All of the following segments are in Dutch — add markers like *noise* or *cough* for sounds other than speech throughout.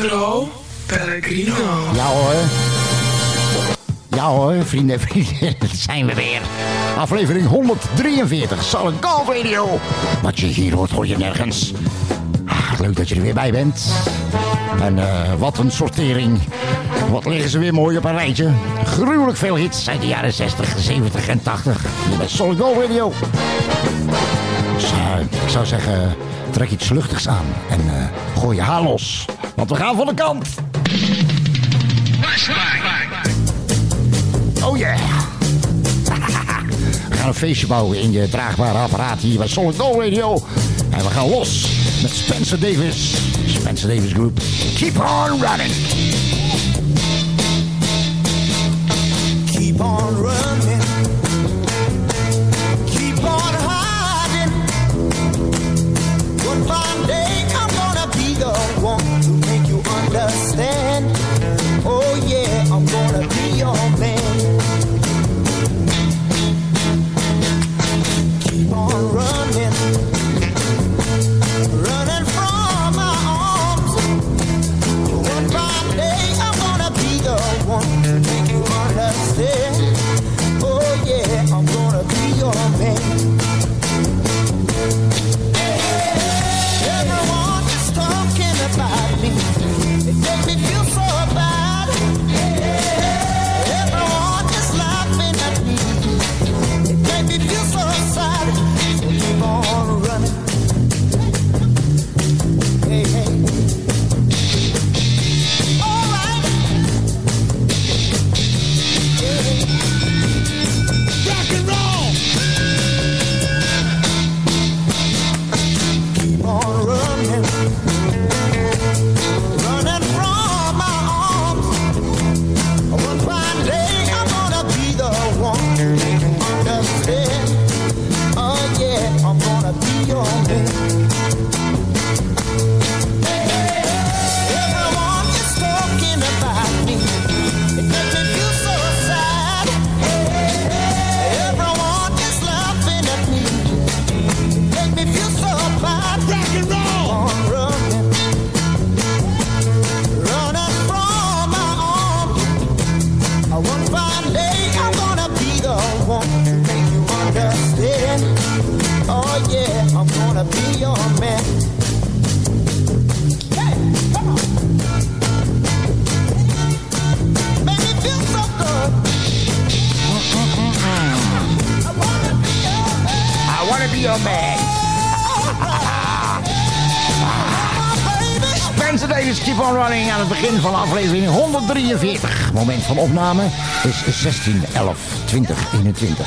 Sandro Pellegrino. Ja hoor. Ja hoor, vrienden en vrienden, daar zijn we weer. Aflevering 143, Solid Gold Radio. Wat je hier hoort, hoor je nergens. Ah, leuk dat je er weer bij bent. En eh, wat een sortering. Wat liggen ze weer mooi op een rijtje. Gruwelijk veel hits uit de jaren 60, 70 en 80. Hier bij Solid Gold Radio. Ik zou zeggen, trek iets luchtigs aan. En eh, gooi je haar los. Want we gaan van de kant. Oh yeah. *laughs* We gaan een feestje bouwen in je draagbare apparaat hier bij Solid Gold Radio. En we gaan los met Spencer Davis. Spencer Davis Group. Keep on running. Keep on running. Moment van opname is 16, 11, 20, 21.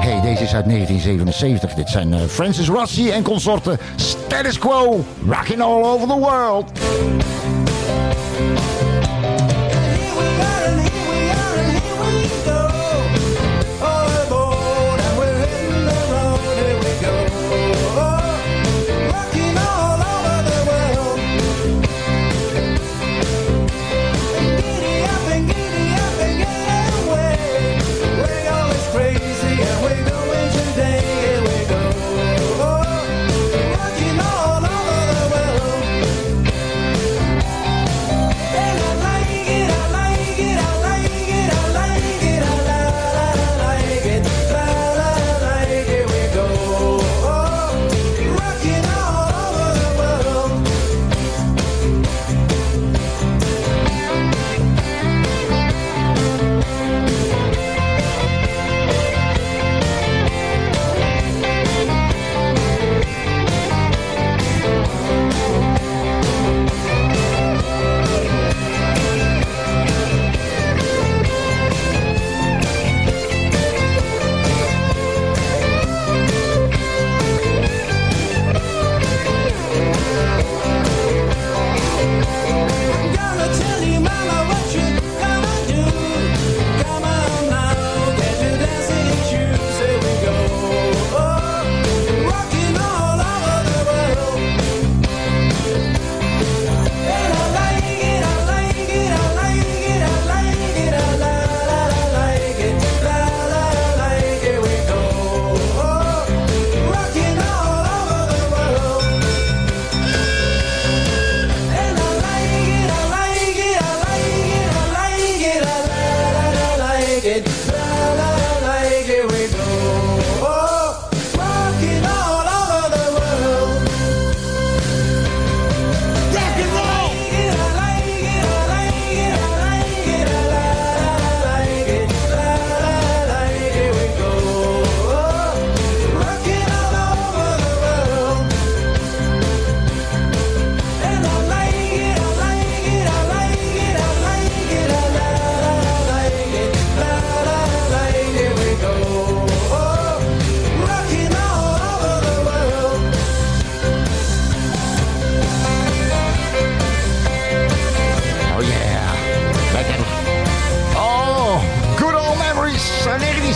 Hey, deze is uit 1977. Dit zijn eh, Francis Rossi en consorten Status Quo. Rocking all over the world.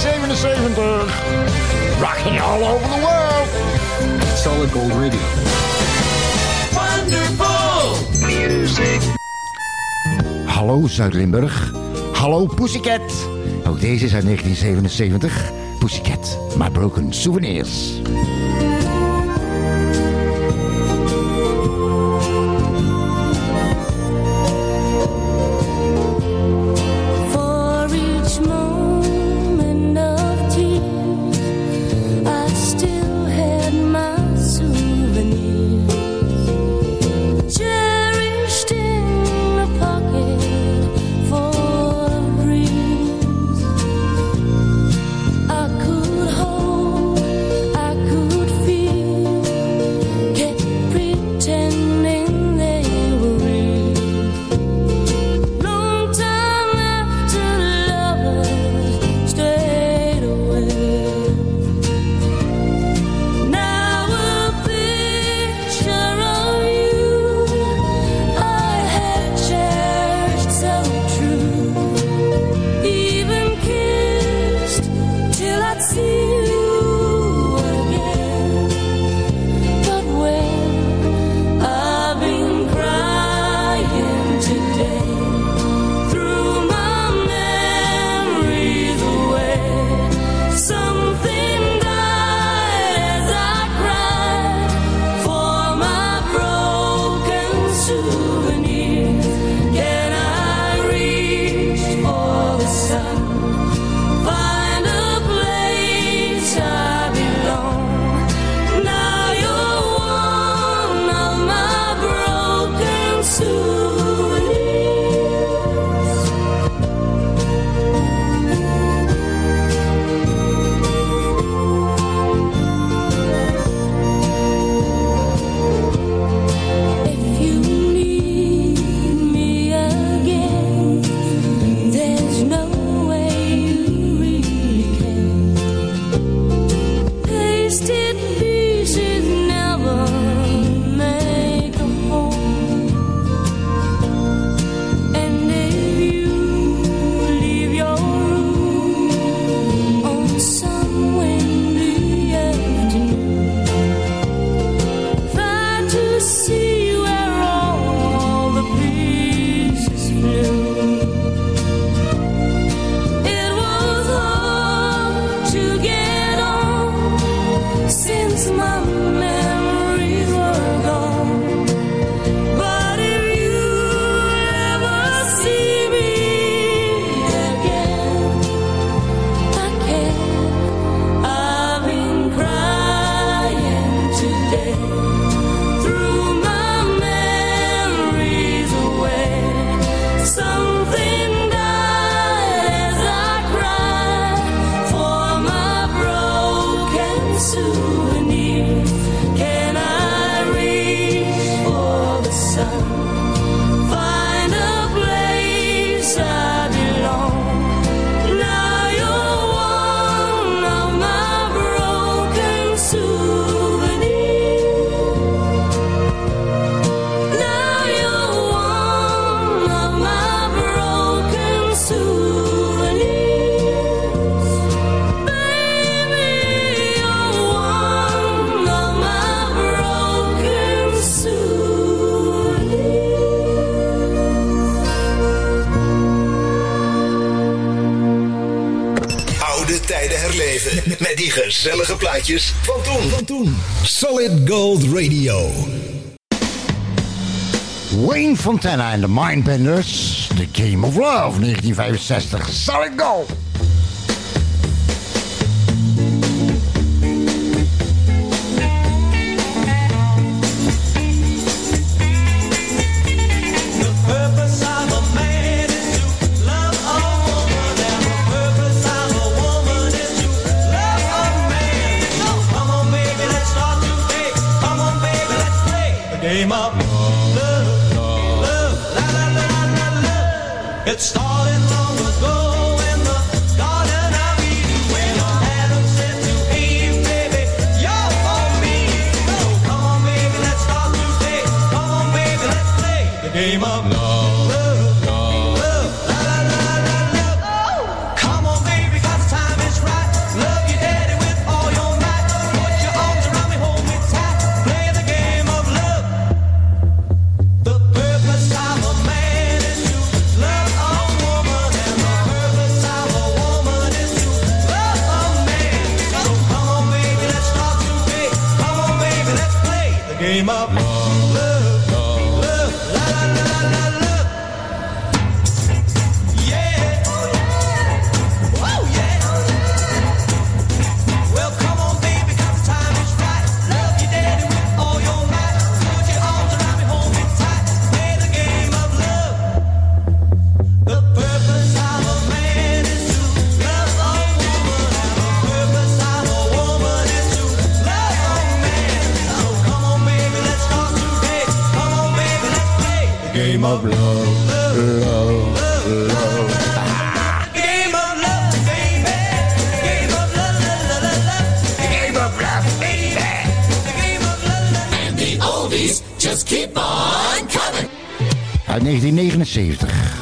1977. Rocking all over the world. Solid Gold Radio. Wonderful music. Hallo Zuid-Limburg. Hallo Pussycat. Ook deze is uit 1977. Pussycat, My Broken Souvenirs. gezellige plaatjes van toen. Van toen. Solid Gold Radio. Wayne Fontana en de Mindbenders. The Game of Love, 1965. Solid Gold. came up.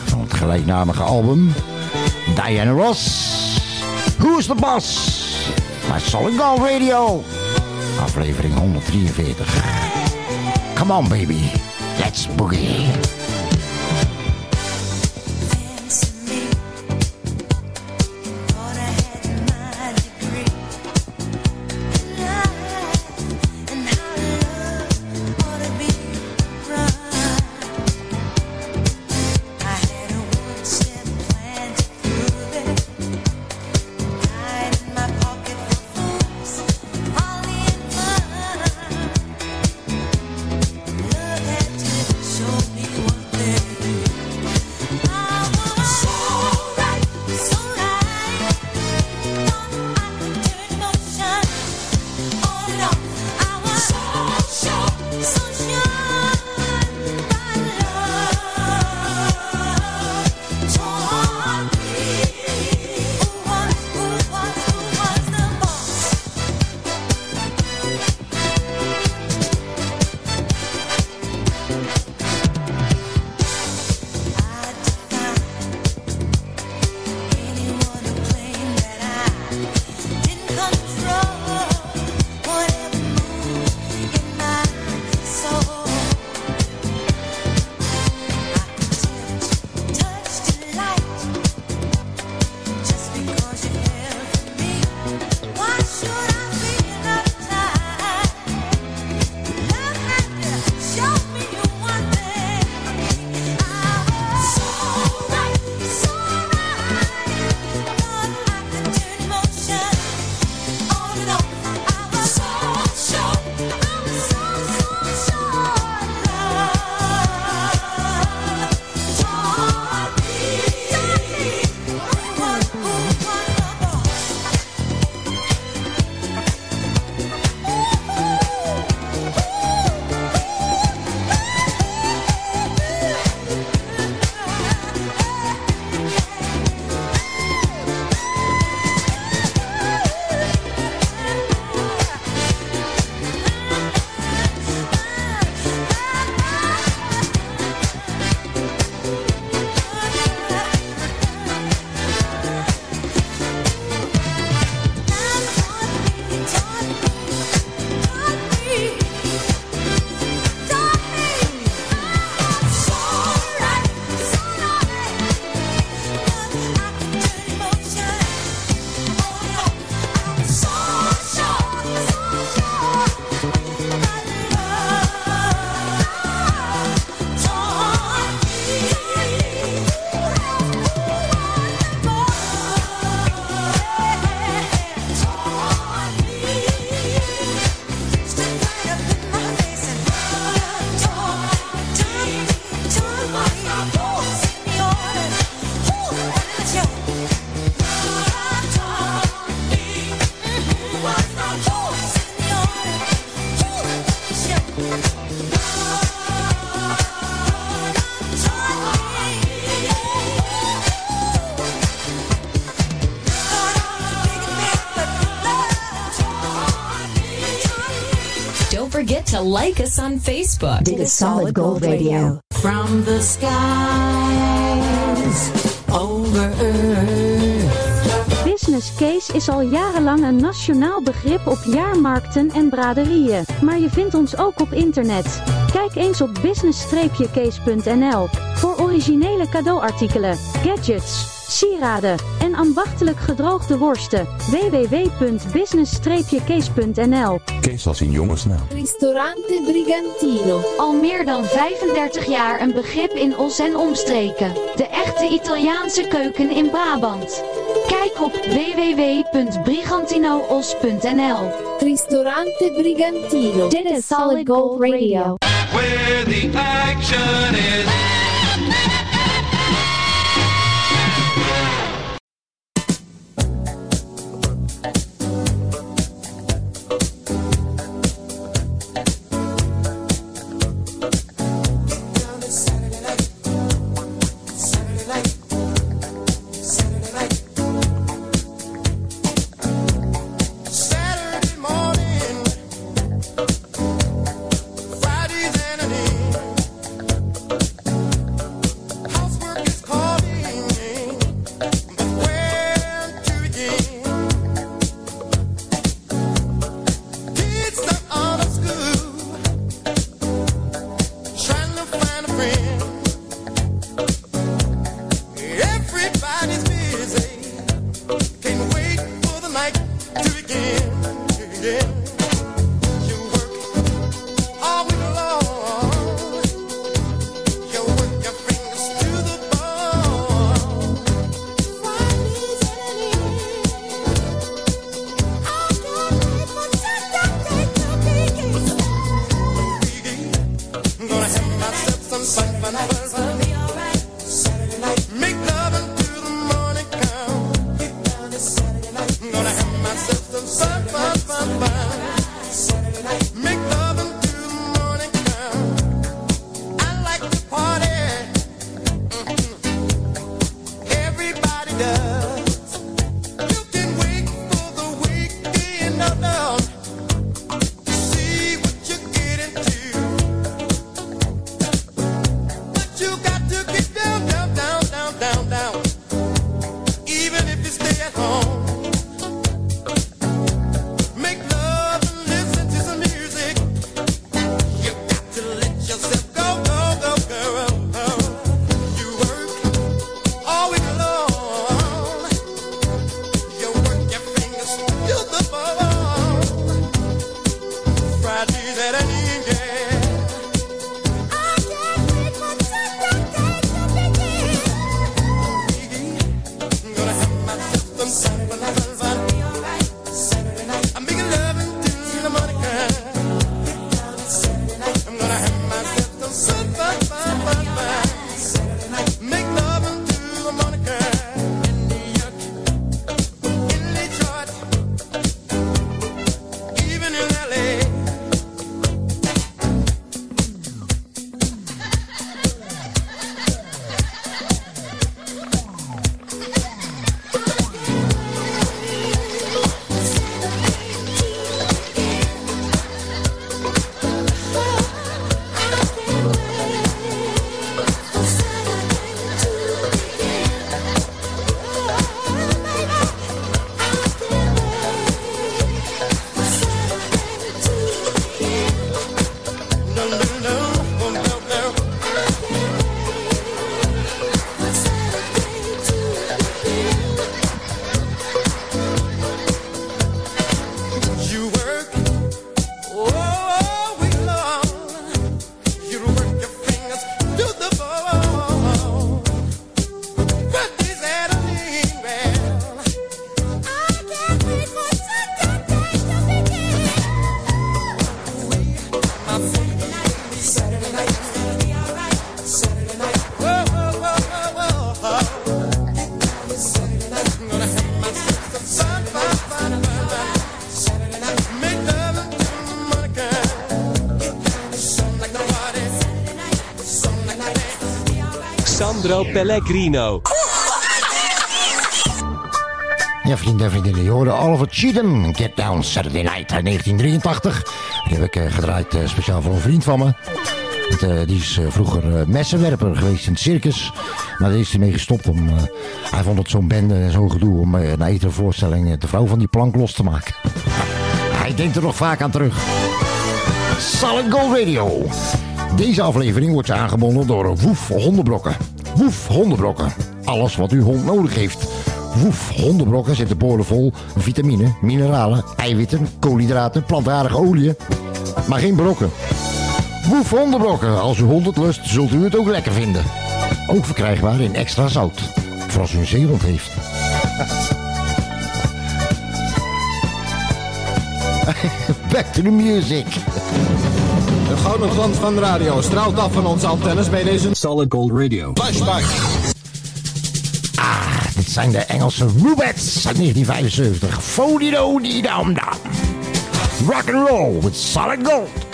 van het gelijknamige album Diana Ross. Who's is the Boss? Bij Solid Gold Radio, aflevering 143. Come on baby, let's boogie. like us on Facebook. Dig a solid gold radio. From the skies over Earth. Business case is al jarenlang een nationaal begrip op jaarmarkten en braderieën. Maar je vindt ons ook op internet. Kijk eens op business-case.nl voor originele cadeauartikelen, gadgets, sieraden en ambachtelijk gedroogde worsten. www.business-case.nl Kees als in jongensnaam. Nou. Ristorante Brigantino. Al meer dan 35 jaar een begrip in Os en omstreken. De echte Italiaanse keuken in Brabant. Kijk op www.brigantinoos.nl Ristorante Brigantino. Dit is Solid Gold Radio. Where the action is. Pellegrino. Ja, vrienden en vriendinnen, je hoorde Oliver Cheatham, Get Down Saturday Night uit 1983. Die heb ik eh, gedraaid eh, speciaal voor een vriend van me. Eh, die is vroeger messenwerper geweest in het circus. Maar daar is hij mee gestopt. Om, hij vond het zo'n bende en zo'n gedoe om na iedere voorstelling de vrouw van die plank los te maken. *laughs* hij denkt er nog vaak aan terug. Solid Gold Radio. Deze aflevering wordt aangebonden door Woef Hondenblokken. Woef Hondenblokken. alles wat uw hond nodig heeft. Woef, hondenbrokken zitten boordevol vitamine, mineralen, eiwitten, koolhydraten, plantaardige oliën. Maar geen brokken. Woef hondenbrokken. Als uw hond het lust, zult u het ook lekker vinden. Ook verkrijgbaar in extra zout. Voor als u een zeehond heeft. *laughs* Back to the music. De gouden glans van de radio straalt af van onze antennes bij deze Solid Gold Radio. Flashback. Ah, dit zijn de Engelse Rubettes uit 1975. Fodido di dam dam. Rock and roll with solid gold.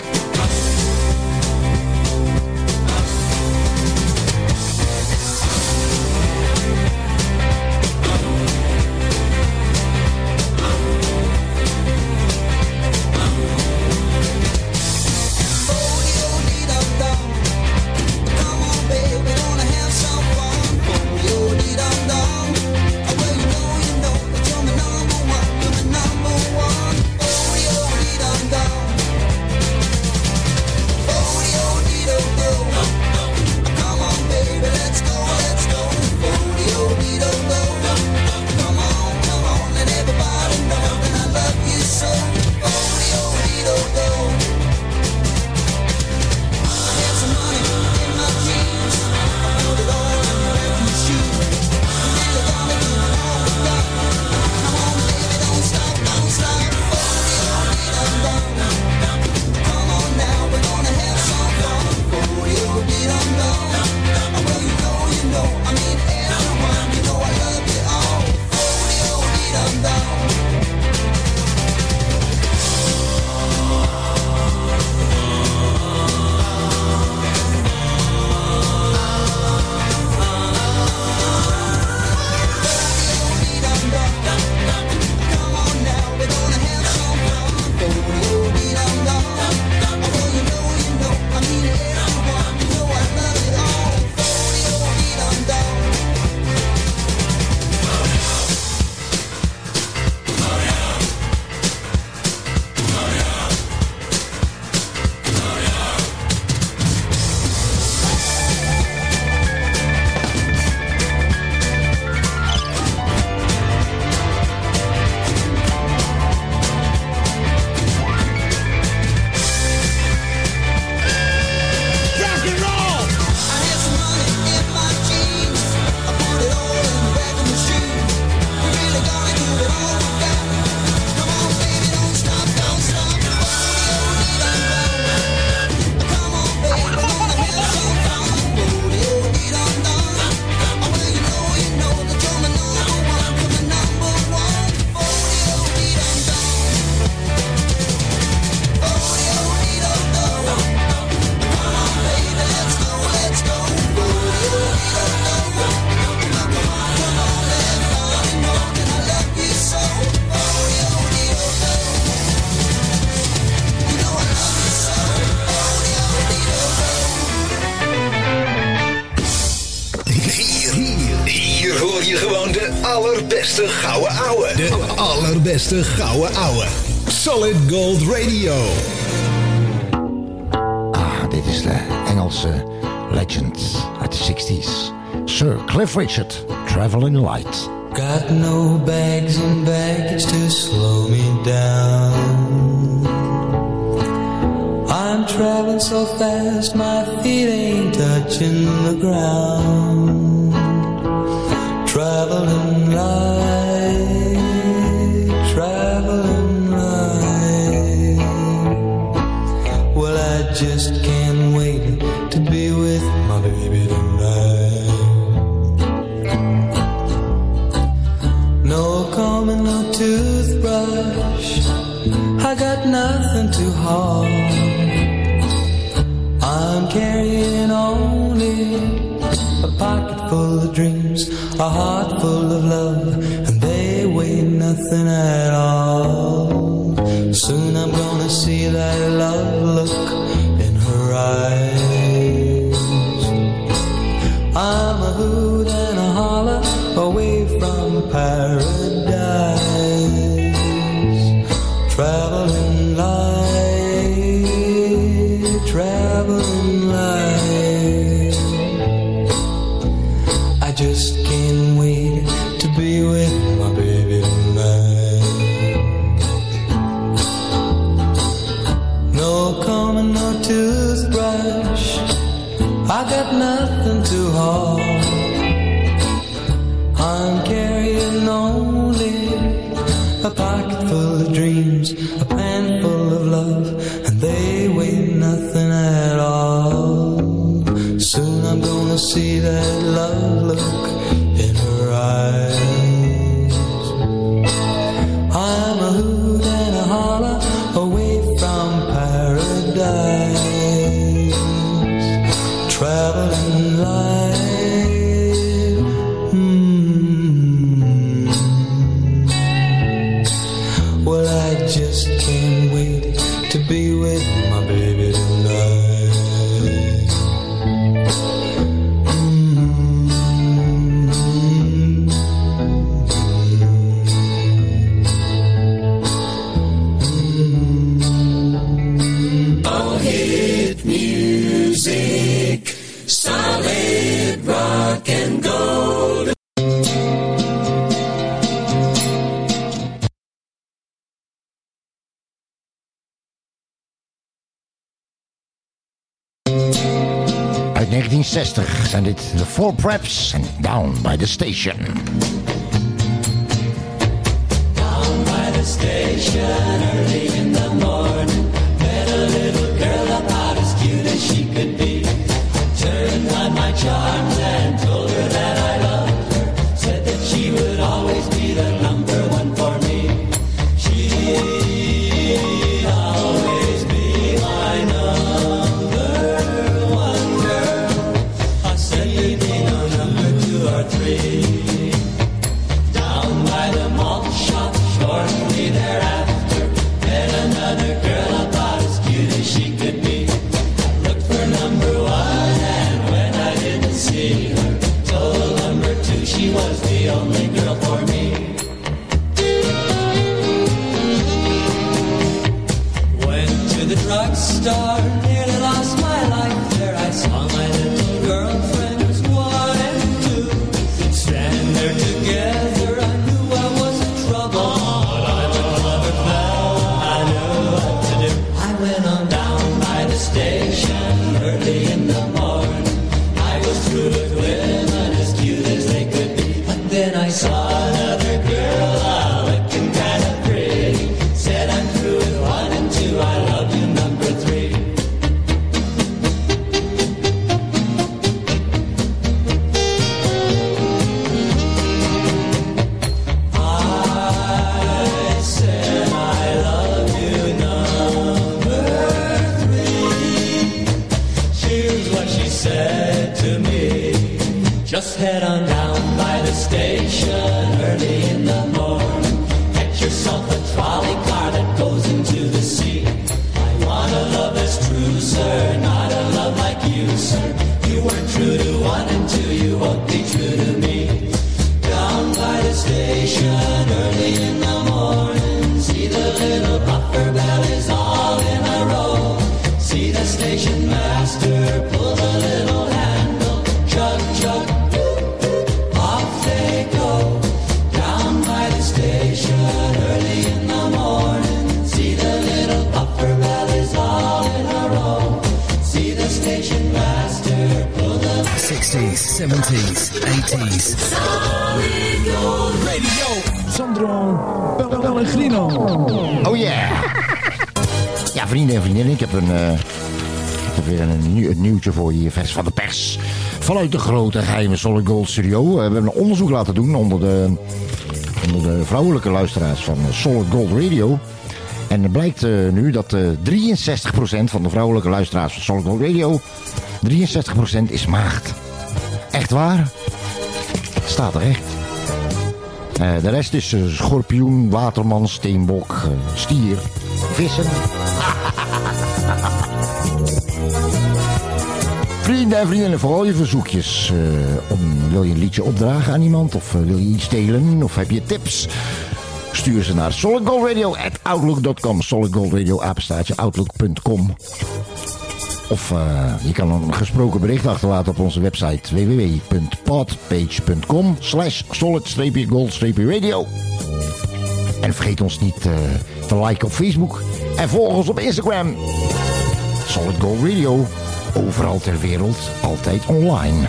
Cliff Richard, Traveling Light. Got no bags and baggage to slow me down. I'm traveling so fast, my feet ain't touching the ground. Traveling light, traveling light. Well, I just a heart full of love, and they weigh nothing at Four Preps and Down by the Station. Down by the station 60s, 70s, 80s. Radio. Sandro Pel- Pellegrino. Oh yeah! Ja, vrienden en vriendinnen, ik heb een, eh, ik heb weer een, nieuw, een nieuwtje voor je, vers van de pers. Vanuit de grote geheime Solid Gold Studio. Eh, we hebben een onderzoek laten doen onder de, onder de vrouwelijke luisteraars van eh, Solid Gold Radio. En het blijkt nu dat eh 63% van de vrouwelijke luisteraars van Solid Gold Radio... 63% is maagd. Echt waar? Staat er echt. De rest is eh, schorpioen, waterman, steenbok, eh, stier, vissen. *laughs* Vrienden en vriendinnen, vooral je verzoekjes. eh, om, wil je een liedje opdragen aan iemand? Of wil je iets delen? Of heb je tips? Stuur ze naar solidgoldradio.outlook.com. Solidgoldradio, apenstaartje, outlook.com. Of eh, je kan een gesproken bericht achterlaten op onze website www.podpage.com slash solid-gold-radio. En vergeet ons niet eh, te liken op Facebook en volg ons op Instagram. Solid Gold Radio, overal ter wereld, altijd online.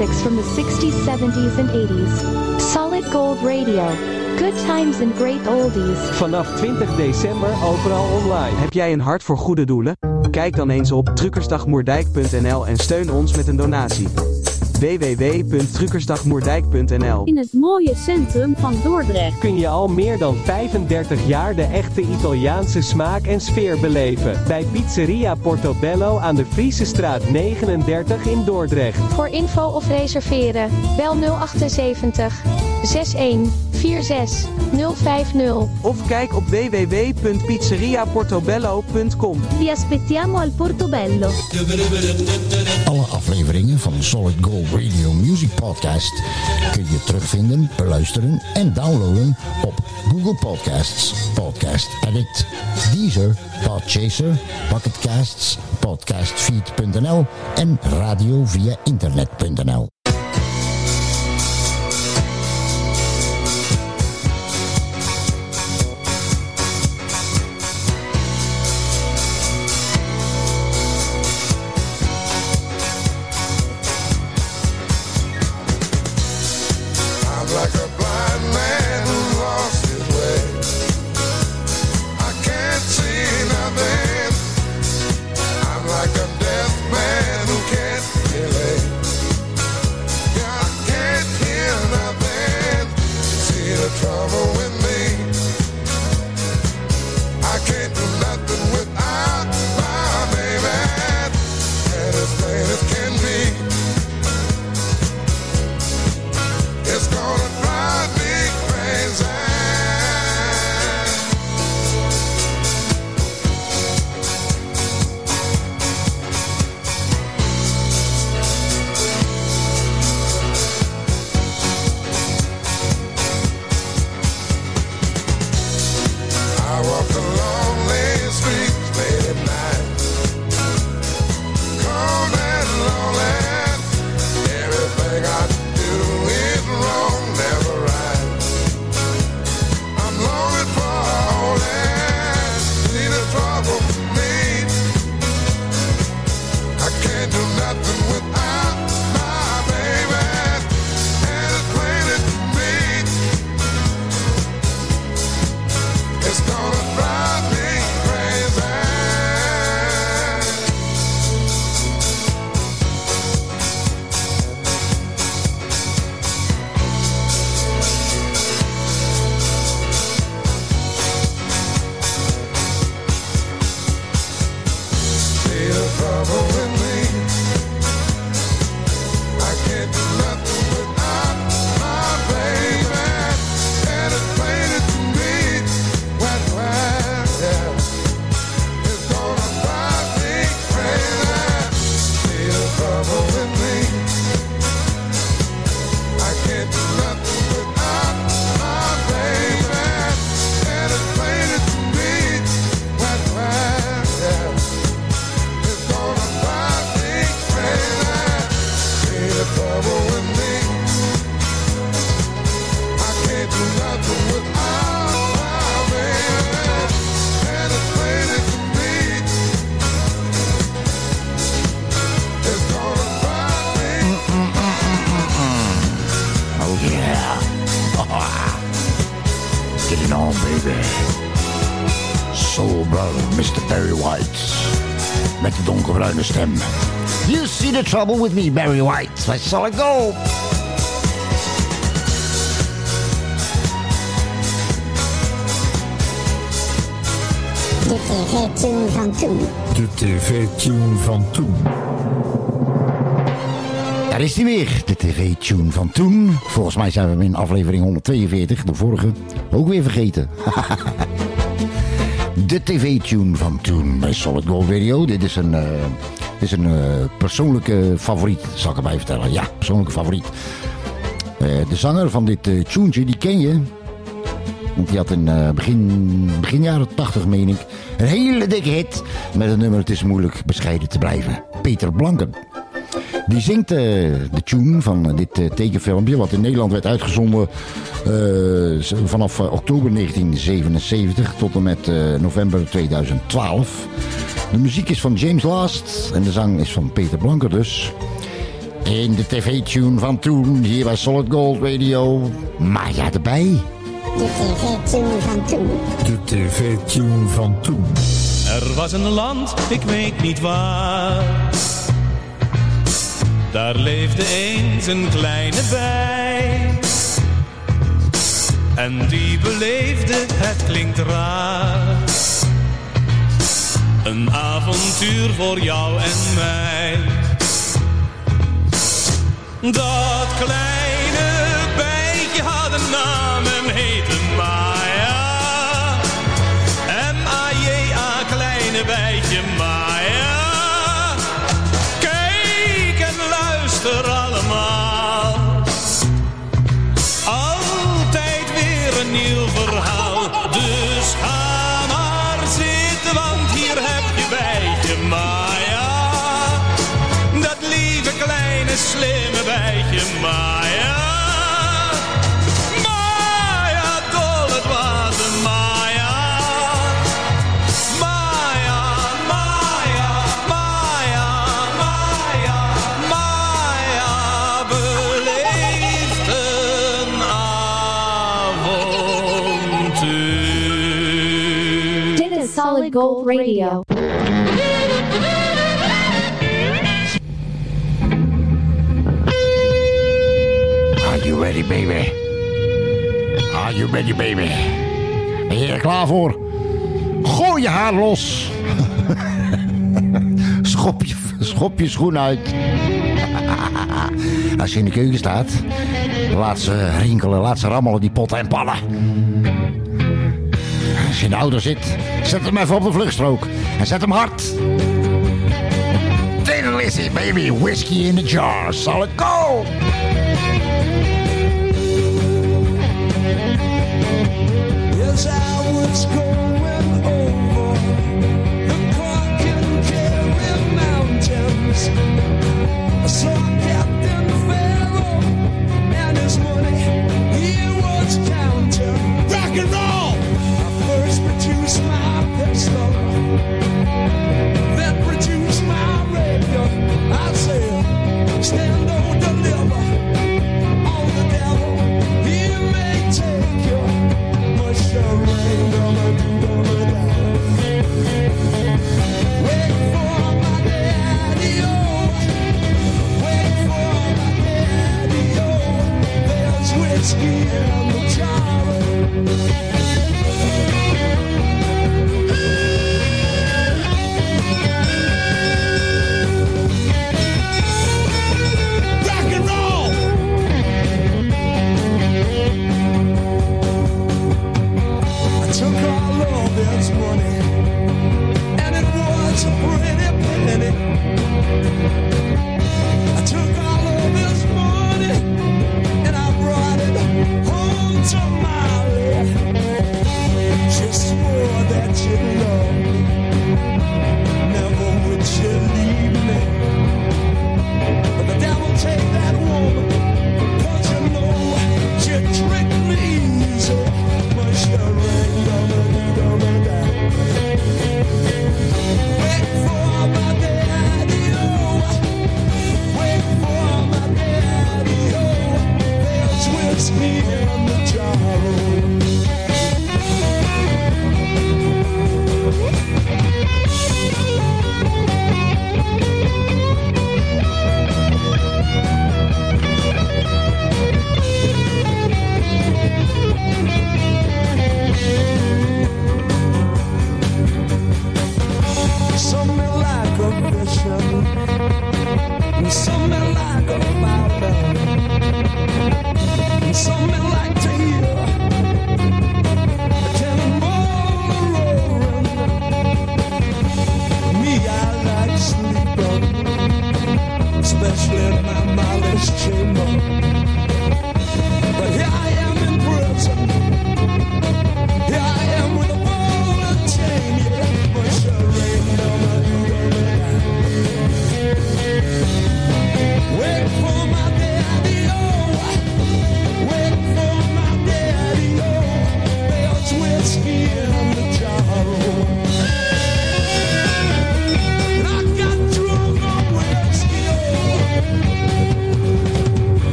Classics from the 60s, 70s, and 80s. Solid gold radio. Good times and great oldies. Vanaf 20 december overal online. Heb jij een hart voor goede doelen? Kijk dan eens op truckersdagmoerdijk.nl en steun ons met een donatie. www.truckersdagmoerdijk.nl In het mooie centrum van Dordrecht. Kun je al meer dan 35 jaar de echte Italiaanse smaak en sfeer beleven. Bij Pizzeria Portobello aan de Friese straat 39 in Dordrecht. Voor info of reserveren, bel 078 61 46 050. Of kijk op www.pizzeriaportobello.com. Vi aspettiamo al Portobello. Alle afleveringen van Solid Gold Radio Music Podcast kun je terugvinden, beluisteren en downloaden op Google Podcasts, Podcast Addict, Deezer, Podchaser, Pocketcasts, Podcastfeed.nl en radio via internet.nl. the trouble with me, Barry White. Bij Solid Gold. De tv-tune van toen. De tv-tune van toen. Daar is hij weer, de tv-tune van toen. Volgens mij zijn we in aflevering 142, de vorige, ook weer vergeten. *laughs* de tv-tune van toen bij Solid Gold Radio. Dit is een, eh, is een eh, persoonlijke favoriet, zal ik erbij vertellen. Ja, persoonlijke favoriet. Eh, de zanger van dit uh, tuentje, die ken je. Want die had in eh, begin, begin jaren 80, meen ik, een hele dikke hit met het nummer Het is moeilijk bescheiden te blijven. Peter Blanken. Die zingt eh, de tune van eh, dit eh, tekenfilmpje, wat in Nederland werd uitgezonden eh, vanaf eh, oktober 1977 tot en met eh, november 2012. De muziek is van James Last en de zang is van Peter Blanker dus. In de tv-tune van toen, hier bij Solid Gold Radio, Maya erbij. De tv-tune van toen. De tv-tune van toen. Er was een land, ik weet niet waar. Daar leefde eens een kleine bij. En die beleefde, het klinkt raar. Een avontuur voor jou en mij. Dat kleine bijtje had een naam en heette Maya. Gold Radio. Are you ready, baby? Are you ready, baby? Ben je er klaar voor? Gooi je haar los. *laughs* schop, je, schop je schoen uit. *laughs* Als je in de keuken staat, laat ze rinkelen, laat ze rammelen, die potten en pannen. Als je in de auto zit, zet hem even op de vluchtstrook. En zet hem hard. Lizzy, baby, whiskey in the jar, solid gold. Going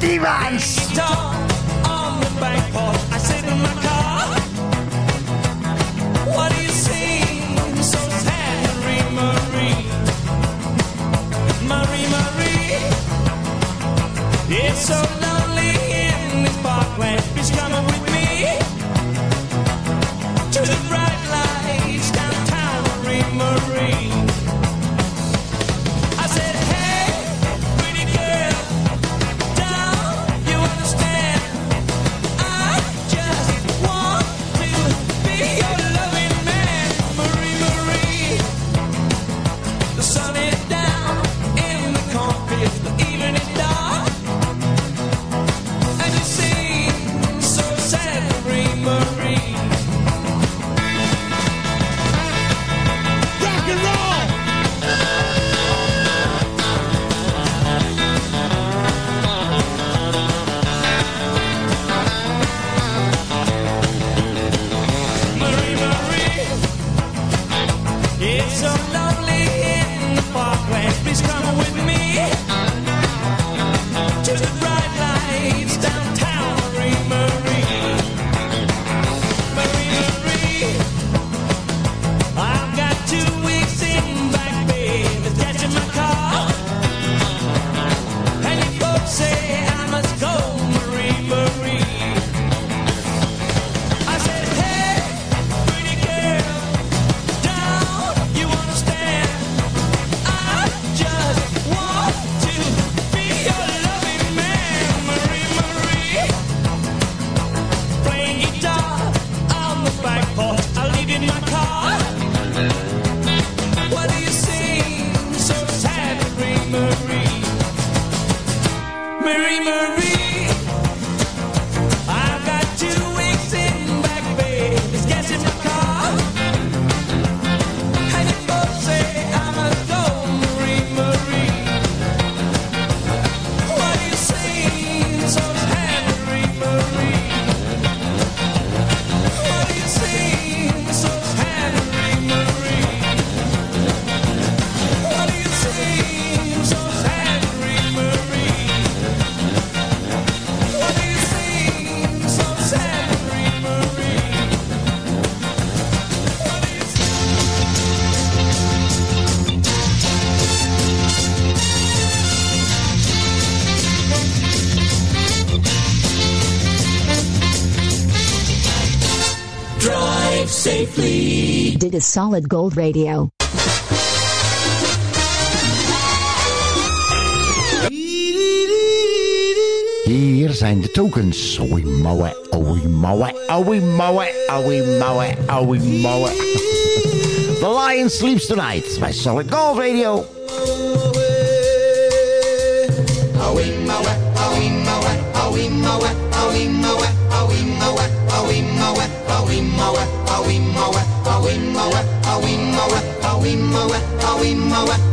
Stevens. summer. It is solid gold radio. Hier zijn de tokens. Oei mouwe, oei mouwe, oei mouwe, oei mouwe, oei mouwe. *laughs* The Lion Sleeps Tonight bij Solid Gold Radio. mawi mawa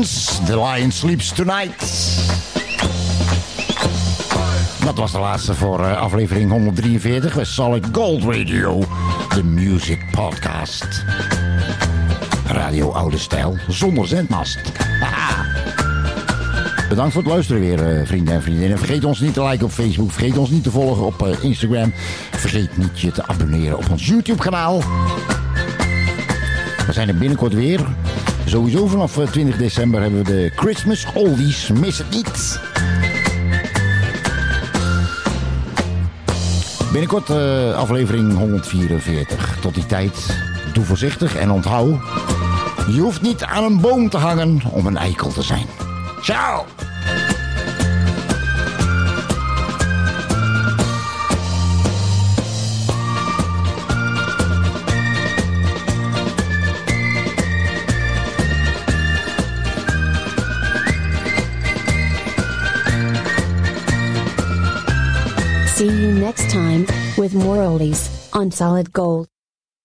The Lion Sleeps Tonight. Dat was de laatste voor eh, aflevering 143 bij Solid Gold Radio, de music podcast. Radio Oude Stijl, zonder zendmast. Bedankt voor het luisteren weer, eh, vrienden en vriendinnen. Vergeet ons niet te liken op Facebook. Vergeet ons niet te volgen op eh, Instagram. Vergeet niet je te abonneren op ons YouTube-kanaal. We zijn er binnenkort weer. Sowieso vanaf eh, 20 december hebben we de Christmas Oldies. Mis het niet. Binnenkort eh, aflevering 144. Tot die tijd, doe voorzichtig en onthoud... je hoeft niet aan een boom te hangen om een eikel te zijn. Ciao! See you next time with more oldies on Solid Gold.